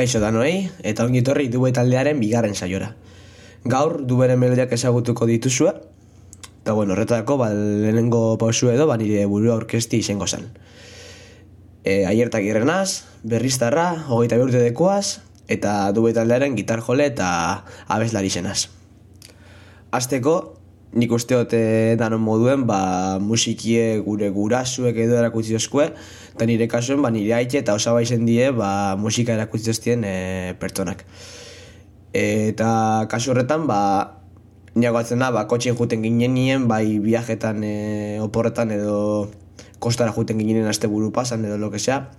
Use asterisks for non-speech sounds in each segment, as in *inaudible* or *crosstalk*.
Kaixo danoi, eta ongi torri due taldearen bigarren saiora. Gaur duberen melodiak ezagutuko dituzue, eta bueno, horretako ba, lehenengo pausu edo, ba, nire burua orkesti izango zen. E, aiertak irrenaz, berriztarra, hogeita behurte dekoaz, eta due taldearen gitar jole eta abeslari zenaz. Azteko, nik usteote danon moduen, ba, musikie gure gurasuek edo erakutzi oskue, eta nire kasuen, ba, nire haitxe eta osaba die, ba, musika erakutzi oztien e, pertsonak. Eta kasu horretan, ba, niagoatzen da, ba, kotxen juten ginen nien, bai viajetan e, oporretan edo kostara juten ginen aste buru pasan edo lo que sea,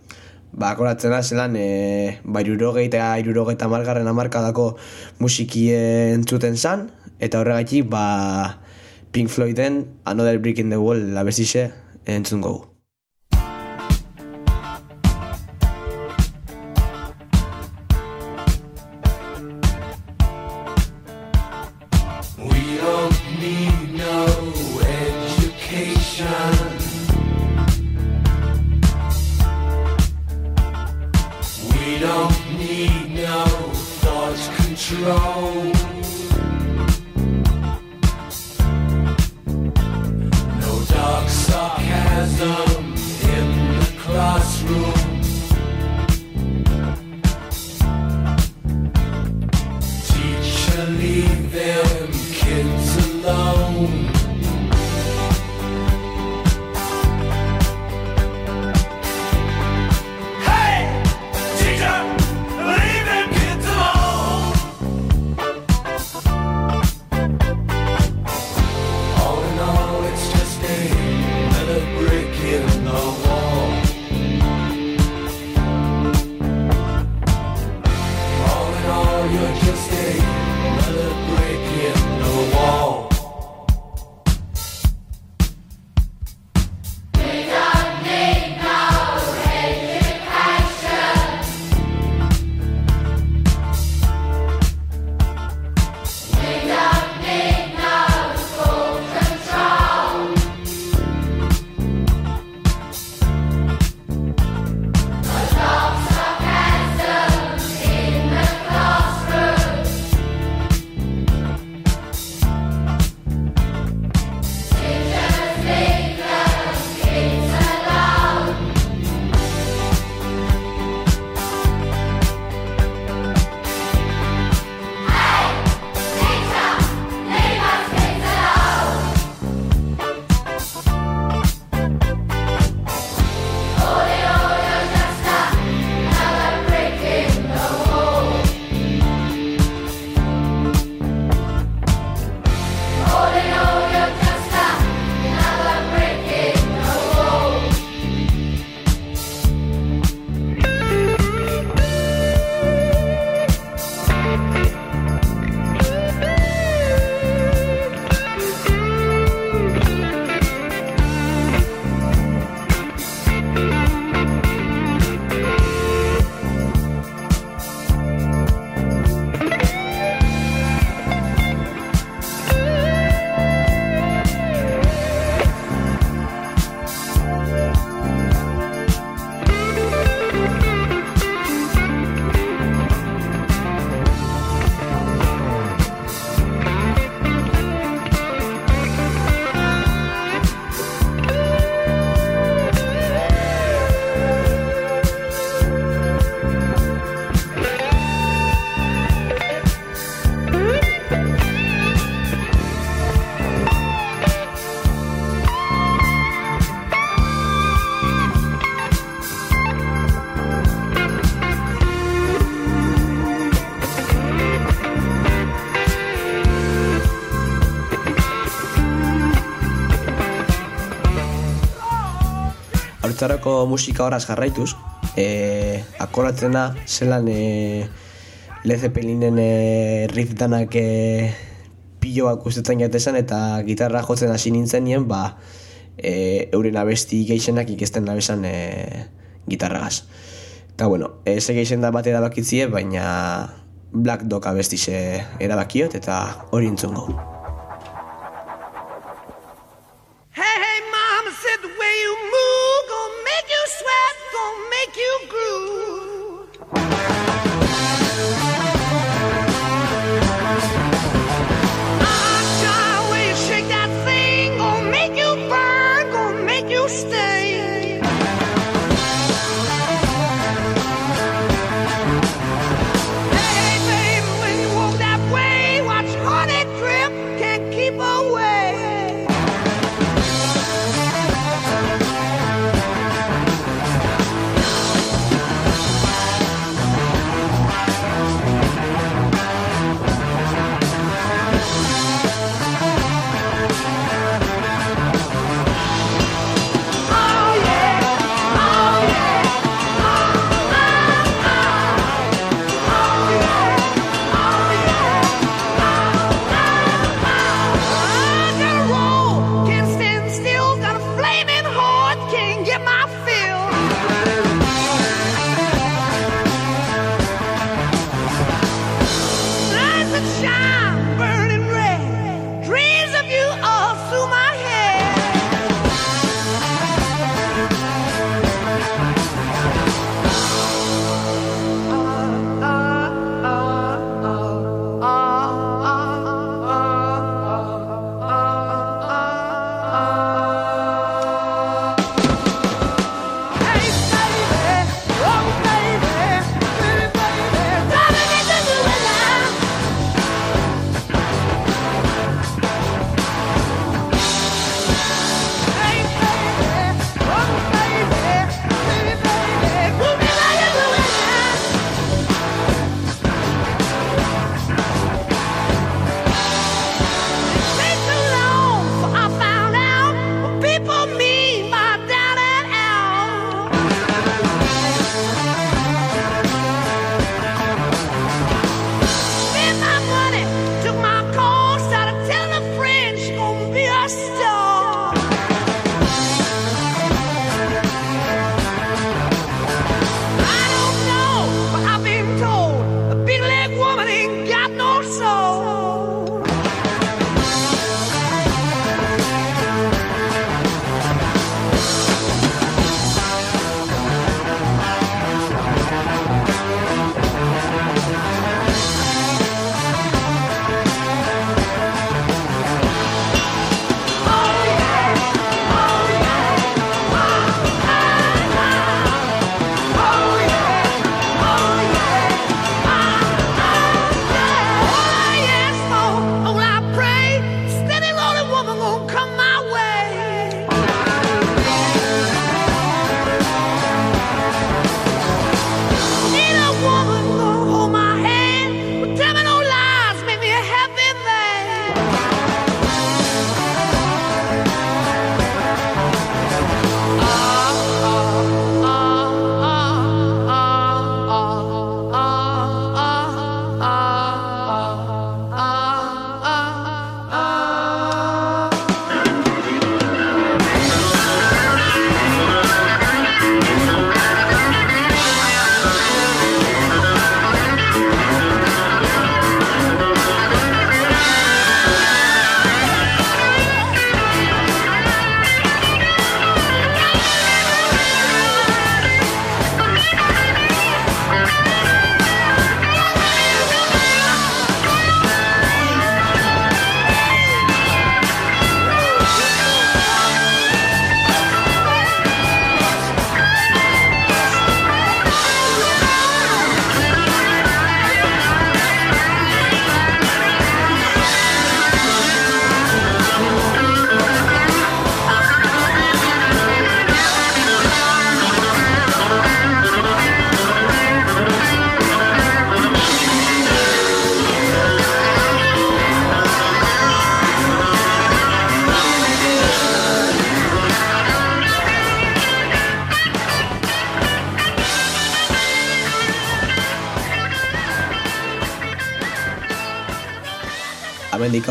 ba, akoratzen da, zelan, e, ba, irurogei eta irurogei eta margarren amarkadako musikie entzuten zan, eta horregatik, ba, Pink Floyden Another Brick in the Wall labesixe entzun gogu. Musika horaz jarraituz, e, akoratzen da, zelan e, Led Zeppelinen e, riff danak e, piloak ustetzen jatezen eta gitarra jotzen hasi nintzen nien, ba, e, euren abesti geixenak ikesten nabesan e, gitarragaz. Eta bueno, ez geixen da bat erabakitzie, baina Black Dog abestize erabakiot eta hori entzungo.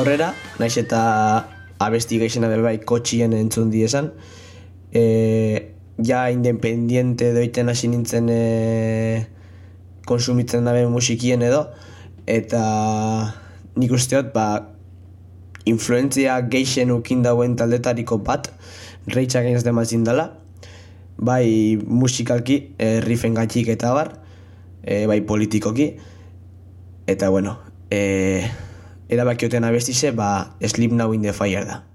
Aurrera, naiz eta abesti geixena bebai kotxien entzun di esan, e, ja independiente doiten hasi nintzen e, konsumitzen dabe musikien edo, eta nik usteot, ba, influentzia geixen ukin dauen taldetariko bat, reitza gainaz demazin dela, bai musikalki, e, riffen eta bar, e, bai politikoki, eta bueno, e, erabakioten abestize, ba, Sleep Now in the Fire da.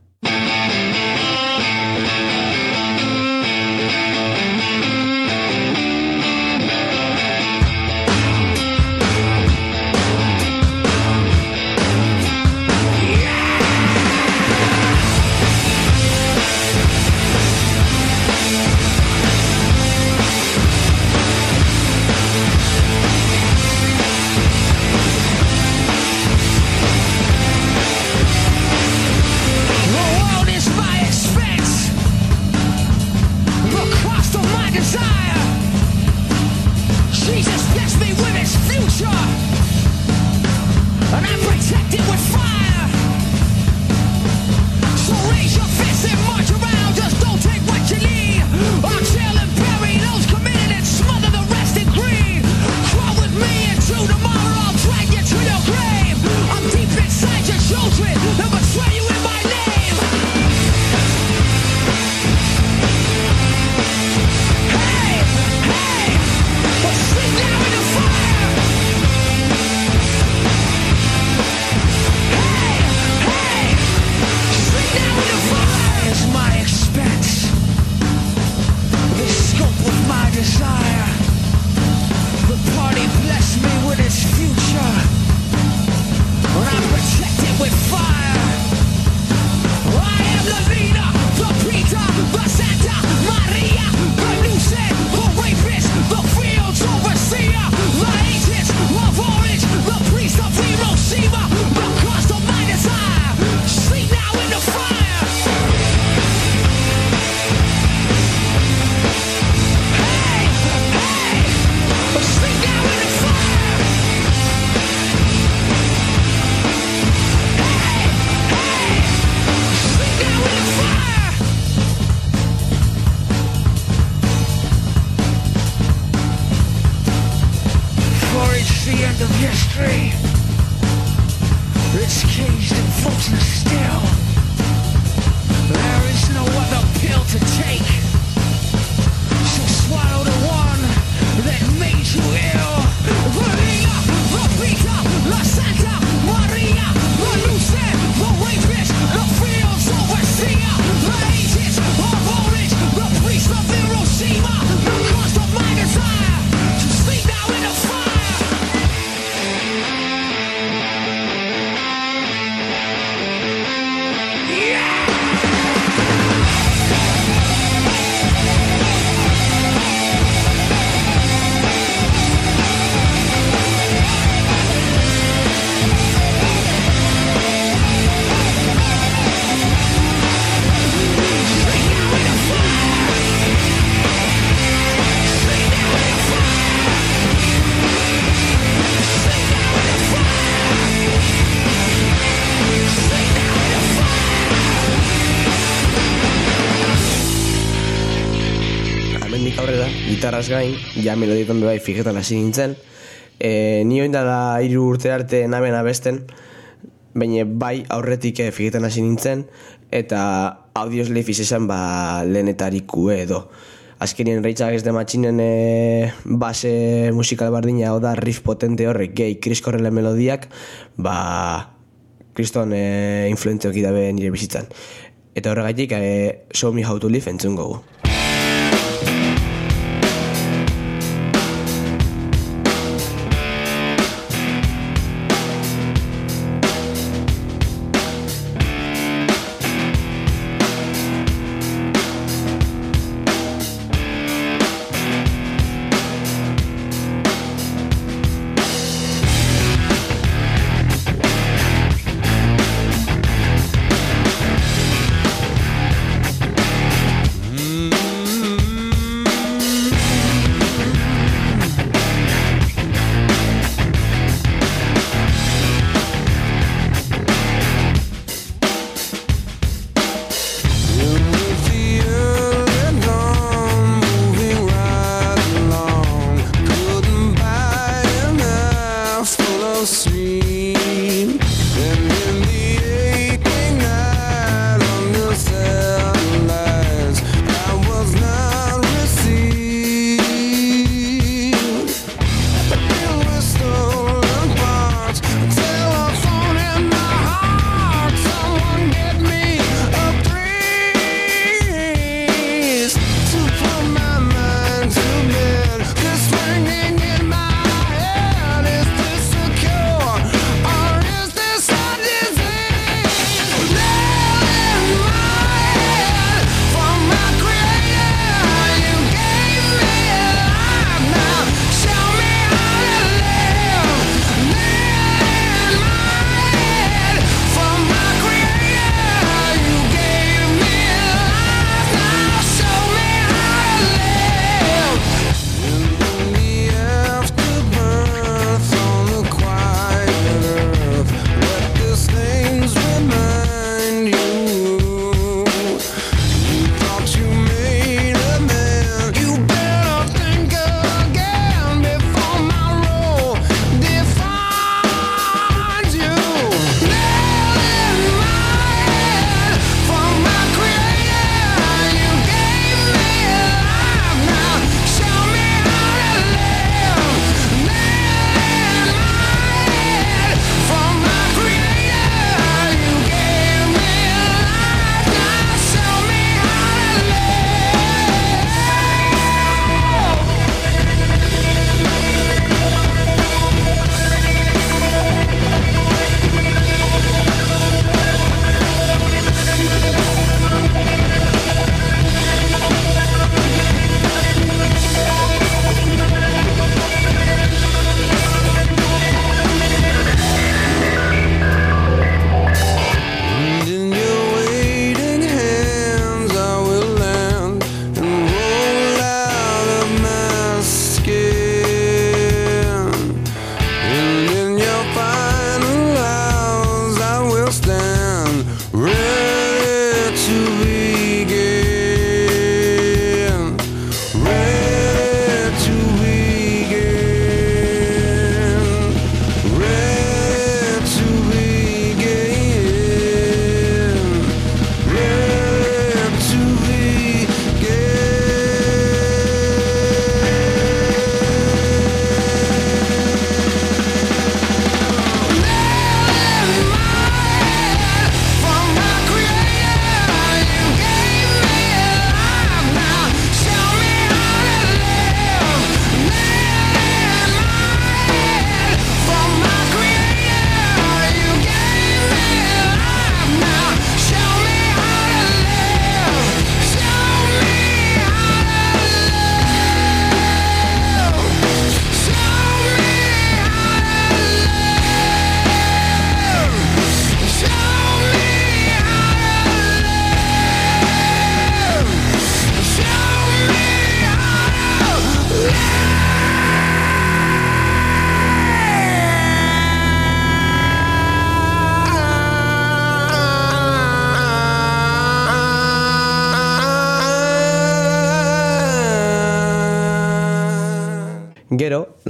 Gitarraz gain, ja melodietan bai fijetan hasi nintzen. E, ni oin dala hiru urte arte naben abesten, baina bai aurretik eh, fijetan hasi nintzen, eta audios lefiz esan ba lehenetariku edo. Azkenien reitzak ez de matxinen e, base musikal bardina, hau da riff potente horrek, gehi kriskorrele melodiak, ba kriston e, influentzioki dabe nire bizitzan. Eta horregatik, e, show me how to live entzun gogu.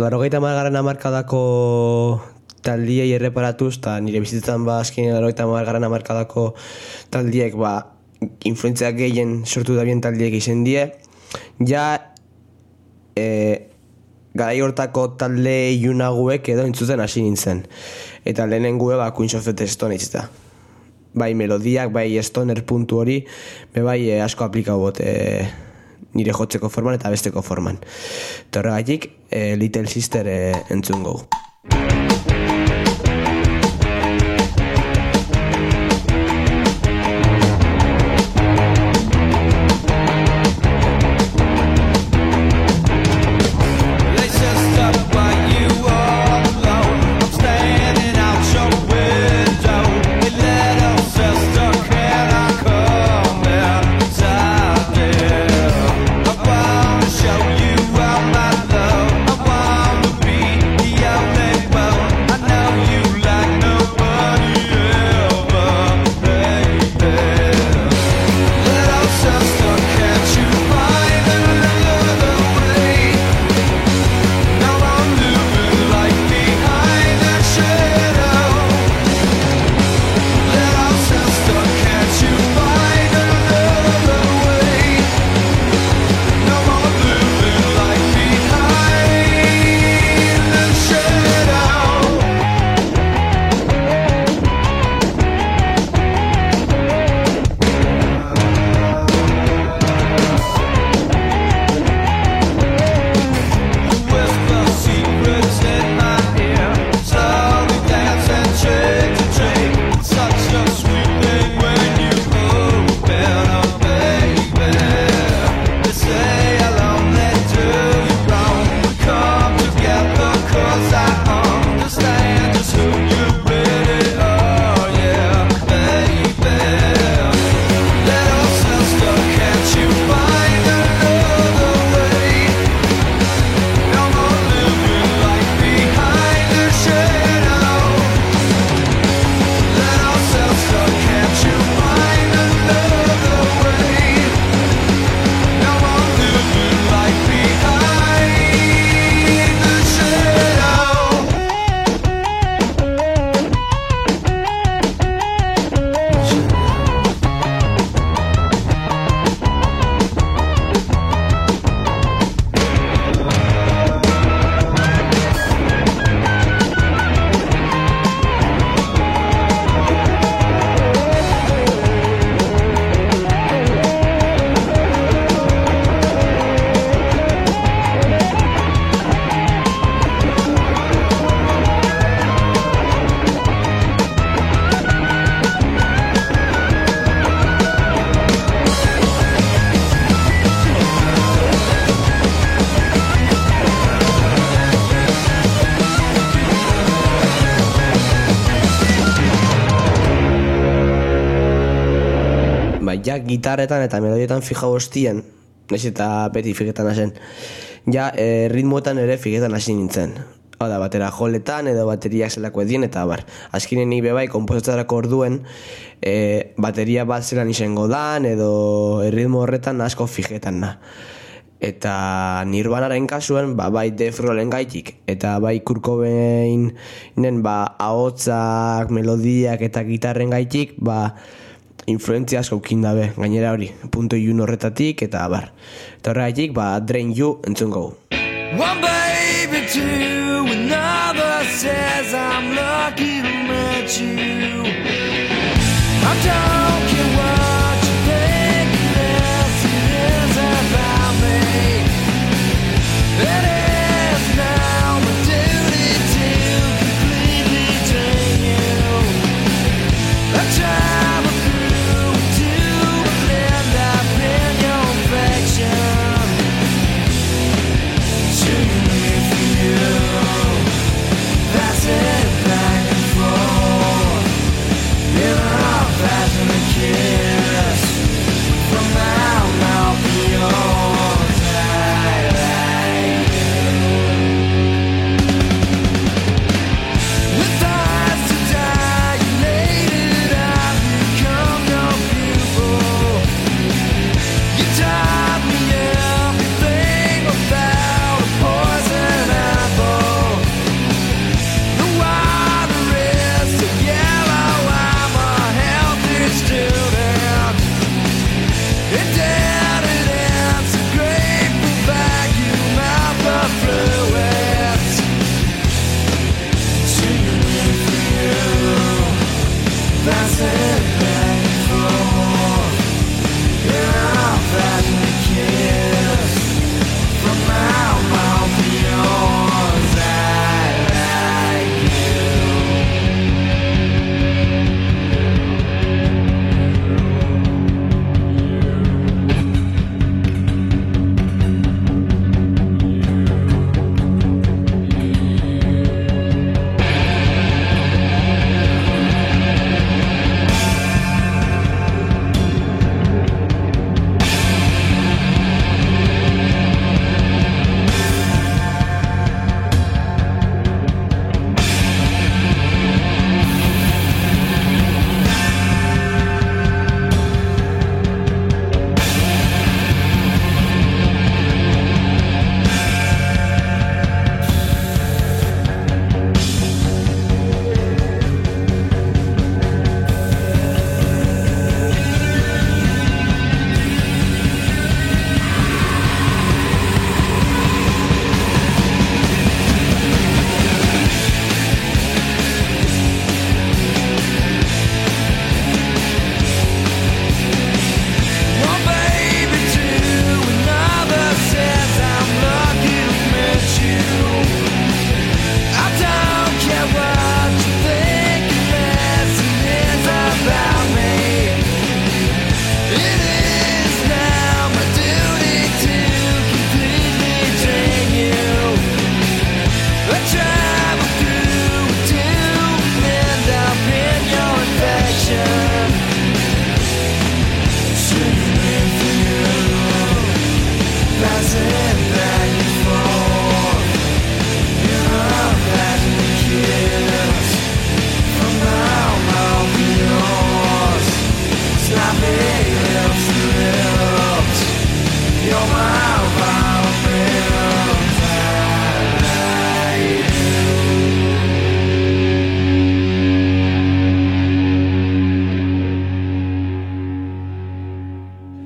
Larogeita margarren amarkadako taldiei erreparatuz, eta nire bizitzan ba azken larogeita margarren amarkadako taldiek ba influentzia gehien sortu da bien taldiek izen die, ja e, garai hortako talde iunaguek edo entzuten hasi nintzen. Eta lehenengue ba Queens of the Stone da. Bai melodiak, bai stoner puntu hori, be bai eh, asko aplikau bot eh, nire jotzeko forman eta besteko forman. Eta horregatik, eh, Little Sister eh, entzun gogu. Gitarretan eta melodietan fija hostien, naiz eta beti fiketan hasen, ja e, ritmoetan ere fiketan hasi nintzen. Hau batera joletan edo bateriak zelako edien eta bar. Azkinen ni bebai, komposatzarako orduen, e, bateria bat zelan izango dan edo ritmo horretan asko fijetan na. Eta nirbanaren kasuen, ba, bai Def Rollen gaitik, eta bai Kurt Cobainen, ba, ahotzak, melodiak eta gitarren gaitik, ba, influentzia asko ukin dabe, gainera hori, punto ilun horretatik, eta bar. Eta horregatik, ba, Drain You entzun gogu. One baby to another says I'm to meet you. I don't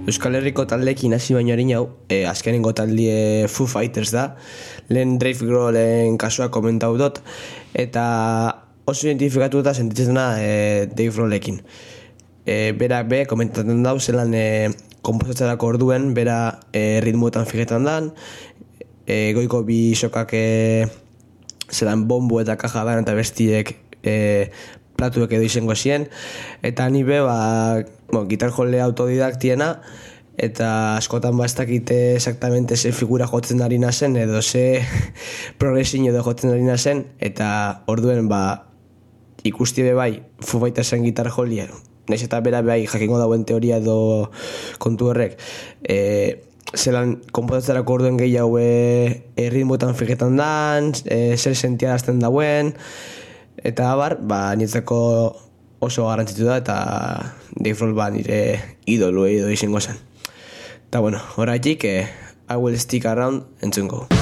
Euskal Herriko taldeekin hasi baino harin hau, e, azkenengo taldie Foo Fighters da, lehen Dave Grohlen kasua komentau dut, eta oso identifikatuta sentitzen da e, Dave Grohlekin. E, berak be, komentatzen dau, zelan e, komposatzerako orduen, bera e, ritmoetan fijetan dan, e, goiko bi sokak e, zelan bombo eta kaja dan eta bestiek e, platuek edo izango zien. Eta ni be ba, bueno, gitar jole autodidaktiena eta askotan ba ez dakite exactamente ze figura jotzen ari nazen edo ze *laughs* progresin edo jotzen ari nazen. Eta orduen ba ikusti be bai Foo Fightersen gitar jolia Naiz eta bera bai jakingo dauen teoria edo kontu horrek. E, zelan konpotatzerako orduen gehiago e, ritmoetan fijetan dan, e, zer sentiarazten dauen, eta abar, ba, nietzako oso garrantzitu da, eta Dave Roll ba nire idolu edo izango zen. Eta bueno, horretik, eh, I will stick around entzungo.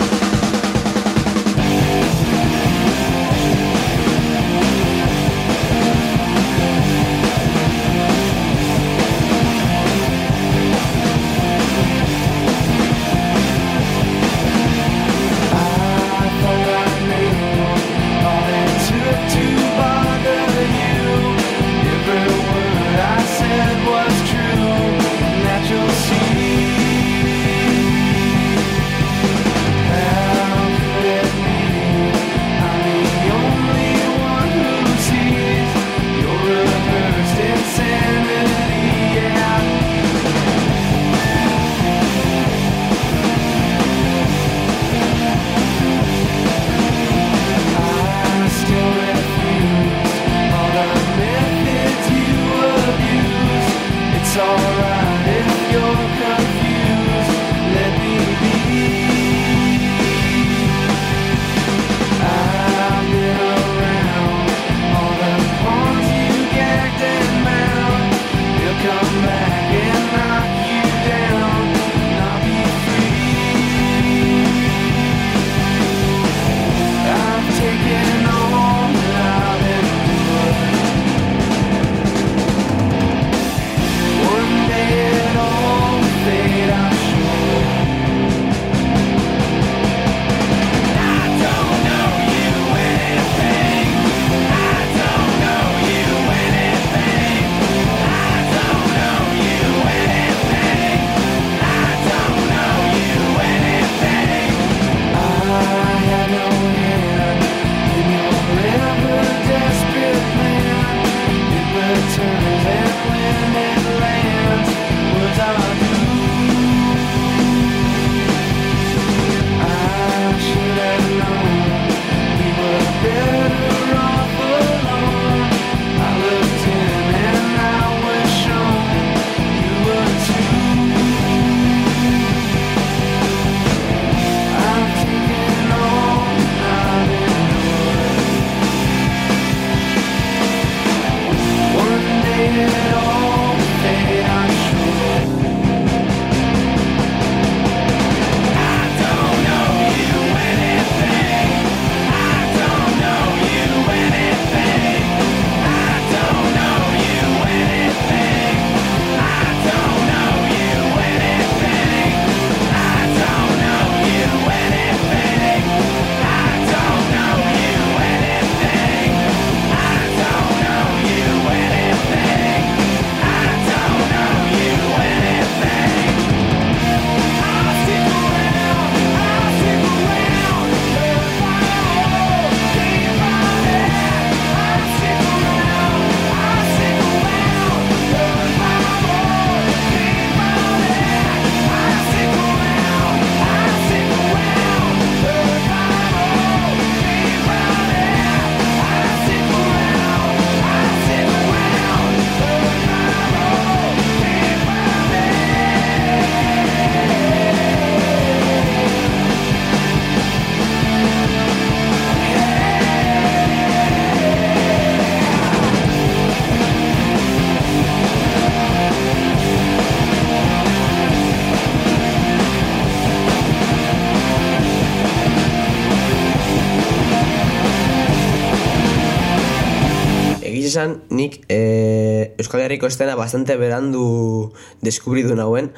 Esan, nik e, Euskal Herriko estena bastante berandu deskubridu nauen,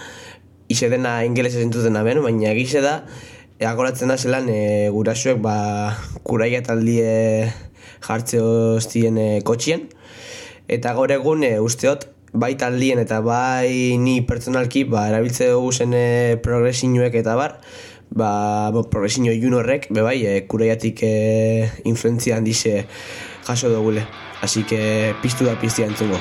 ize dena ingeles entzuten ben, baina egize da, agoratzen da zelan e, gurasuek ba, kuraia taldie jartze hostien e, kotxien, eta gaur egun e, usteot, bai taldien eta bai ni pertsonalki ba, erabiltze dugu zen progresinuek eta bar, ba, bo, progresino jun horrek, be bai, e, kuraiatik e, influenzia handize jaso dugule. Así que piztu da piztia entzungo.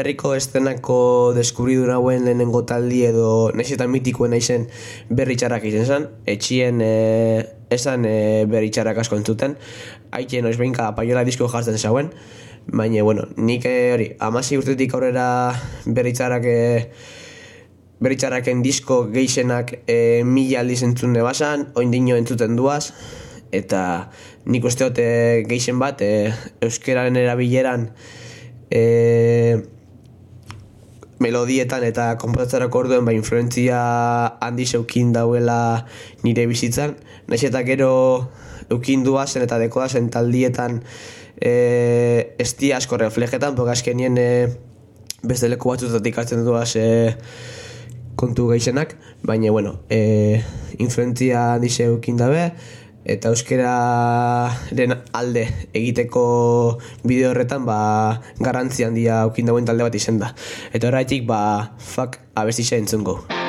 Herriko estenako deskubridu nauen lehenengo taldi edo naiz eta mitikoen naizen berri txarrak izen zen, etxien e, esan e, berri txarrak asko entzuten, haitien oiz behinka paiola disko jartzen zauen, baina, bueno, nik e, hori, amasi urtetik aurrera berri txarrak e, beritxarraken disko geixenak e, mila aldiz entzun basan, oin dino entzuten duaz, eta nik uste dut e, geixen bat e, euskeraren erabileran e, melodietan eta konposatzerako orduen ba influentzia handi zeukin dauela nire bizitzan. Naiz eta gero eukin duazen eta dekodazen taldietan e, esti asko reflejetan, porque azkenien e, beste leku batzutatik hartzen duaz e, kontu geixenak, baina, bueno, e, influentzia handi zeukin dabe, eta euskeraren alde egiteko bideo horretan ba, garrantzi handia aukin dauen talde bat izen da. Eta horretik, ba, fuck, abesti entzungo.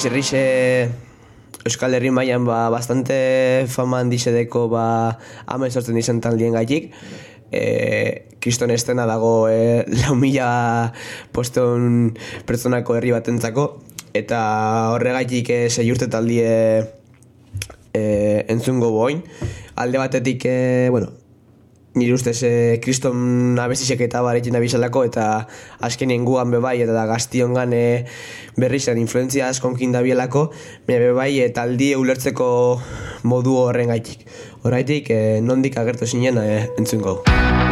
Berriz errixe Euskal Herri mailan ba, bastante fama handizedeko ba, ama sortzen izan taldien gaitik. E, kriston estena dago e, *laughs* lau mila poston pertsonako herri batentzako eta horregaitik e, sei urte taldie e, entzungo boin. Alde batetik, e, bueno, nire ustez e, kriston abestisek eta barekin abisalako eta azkenien guan bebai eta da gaztiongan e, berriz zen influenzia askonkin dabielako baina bebai e, taldie ulertzeko modu horren gaitik. Horreitik, e, nondik agertu zinen e, entzungo. Izenik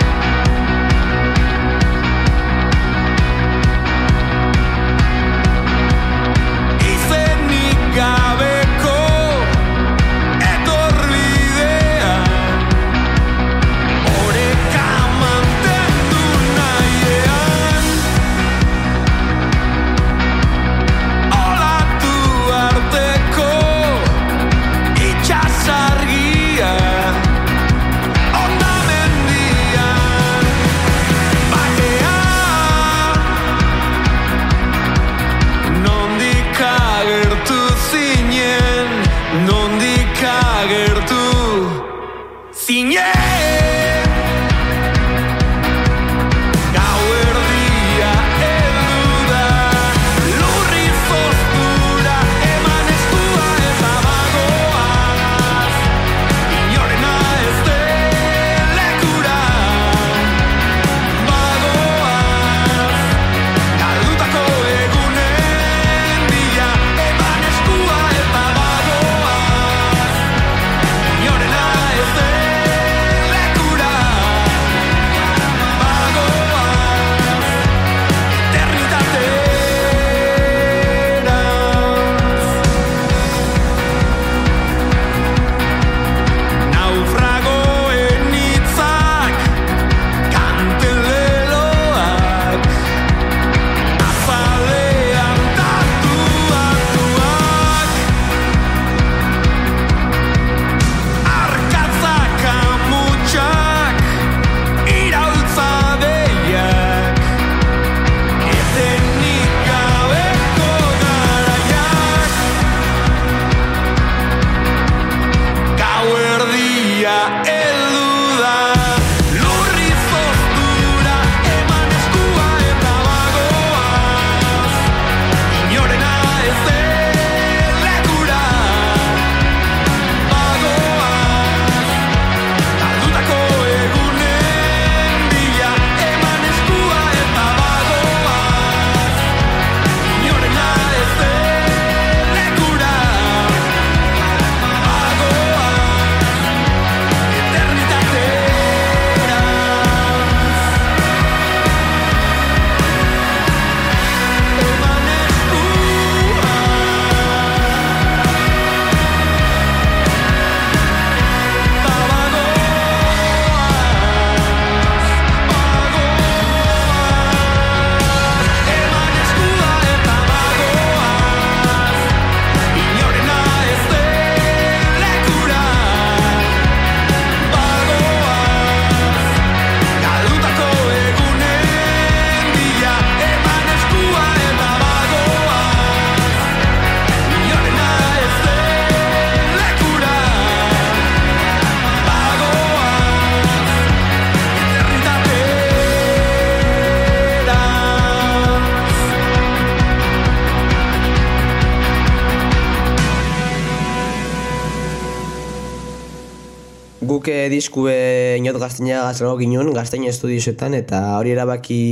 diskue inot gazteina gaztelago ginen, gazteina estudiosetan, eta hori erabaki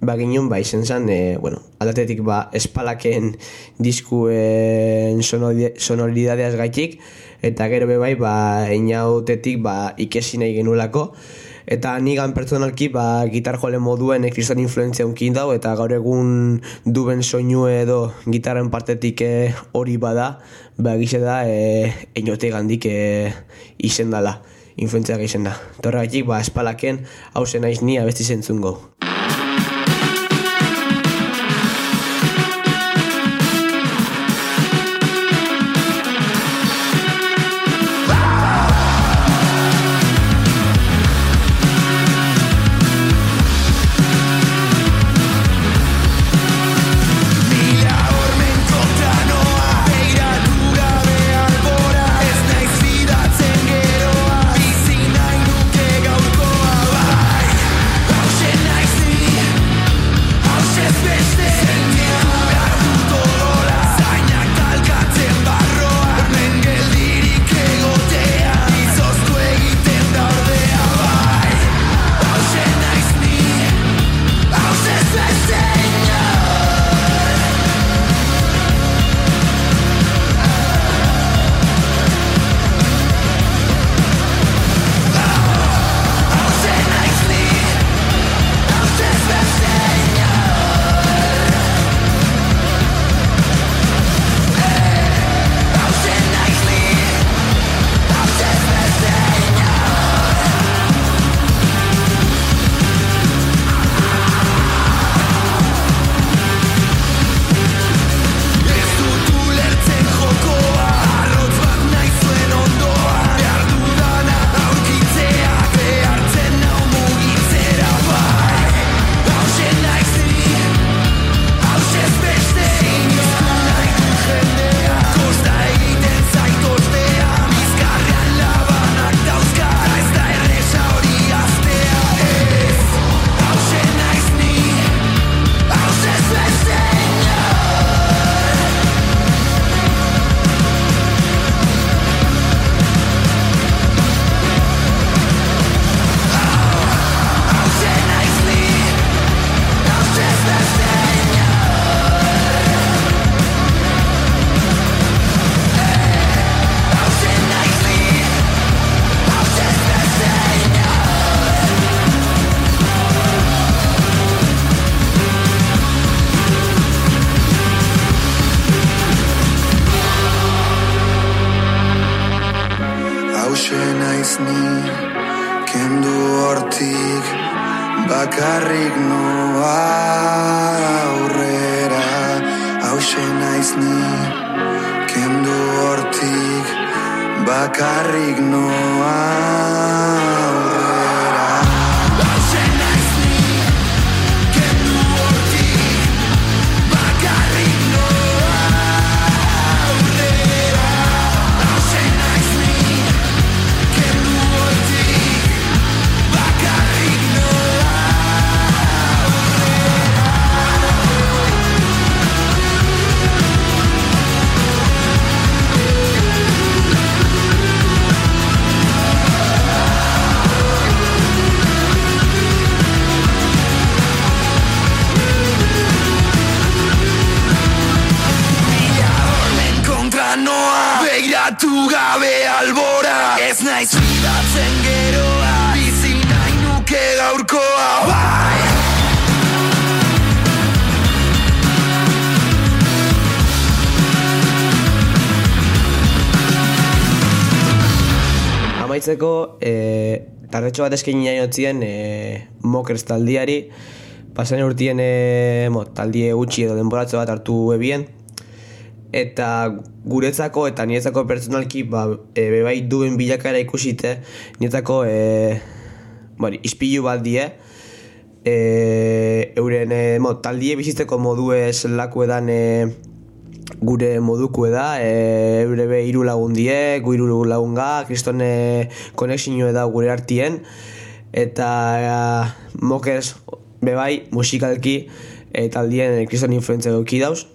baginun, ba, izen zen, e, bueno, aldatetik, ba, espalaken diskuen sonori- sonoridadeaz gaitik, eta gero be bai, ba, inautetik, ba, ikesi nahi genuelako, eta nigan pertsonalki, ba, gitar jole moduen e, kriston influentzia unkin dau, eta gaur egun duben soinu edo gitarren partetik eh, hori bada, ba, gize da, e, inote gandik e, izen influentzia izen da. Torregatik, ba, espalaken, hausen naiz ni abesti zentzungo. Beiratu gabe albora. Ez naiz fidatzen geroa Bizi nahi nuke gaurkoa. Bai! Amaitzeko, e, tarretxo bat eskaini nahi otzien e, Mokers taldiari, pasan urtien e, mo, taldie gutxi edo denboratzo bat hartu ebien, eta guretzako eta niretzako pertsonalki ba, e, bebai duen bilakara ikusite, niretzako e, bari, ispilu bat die, e, euren e, mo, taldie bizitzeko modu ez laku edan e, gure moduko da, e, eure be hiru lagun die, gu hiru lagun ga, kriston e, konexio da gure artien, eta e, mokers bebai musikalki e, taldien e, kriston influentzia dauz,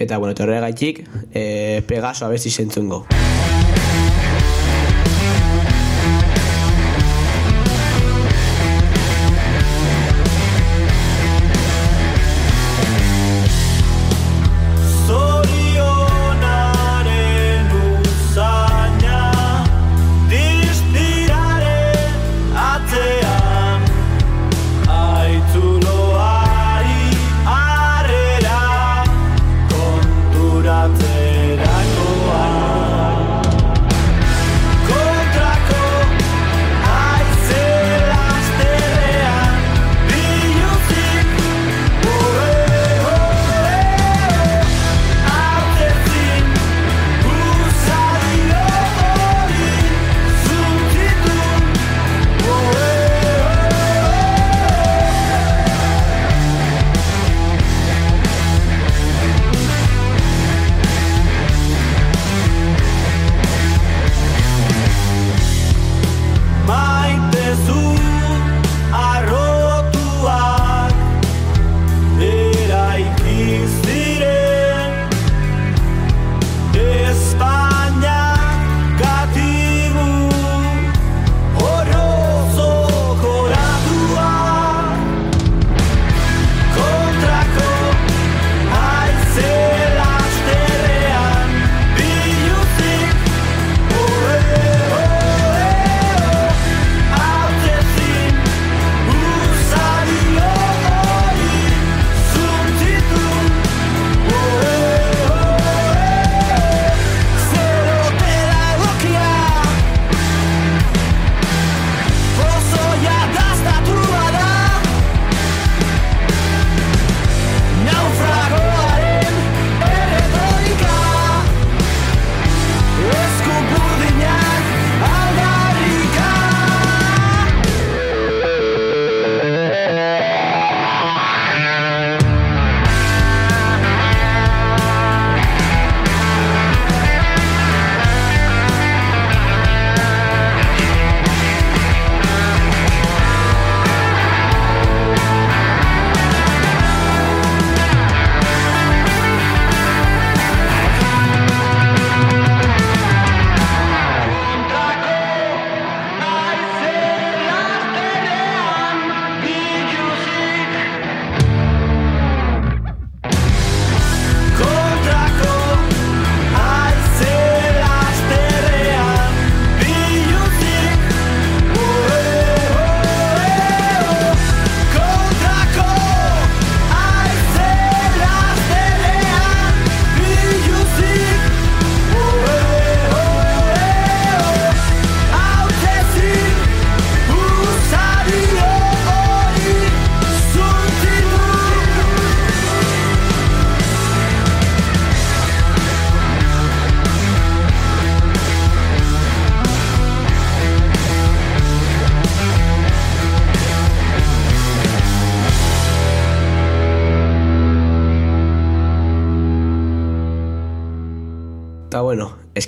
eta bueno, eta horregaitik, e, Pegaso abesti zentzungo. Hauxe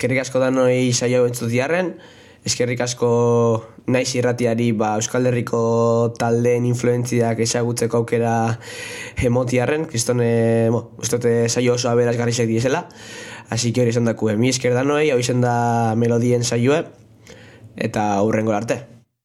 eskerrik asko da noi saio entzutiarren, eskerrik asko naiz irratiari ba, Euskal Herriko taldeen influentziak ezagutzeko aukera emotiarren, kristone, bo, ustote saio oso aberazgarrisek diesela, así que hori esan dakue, mi esker da hau izan da melodien saioe, eta hurrengo arte.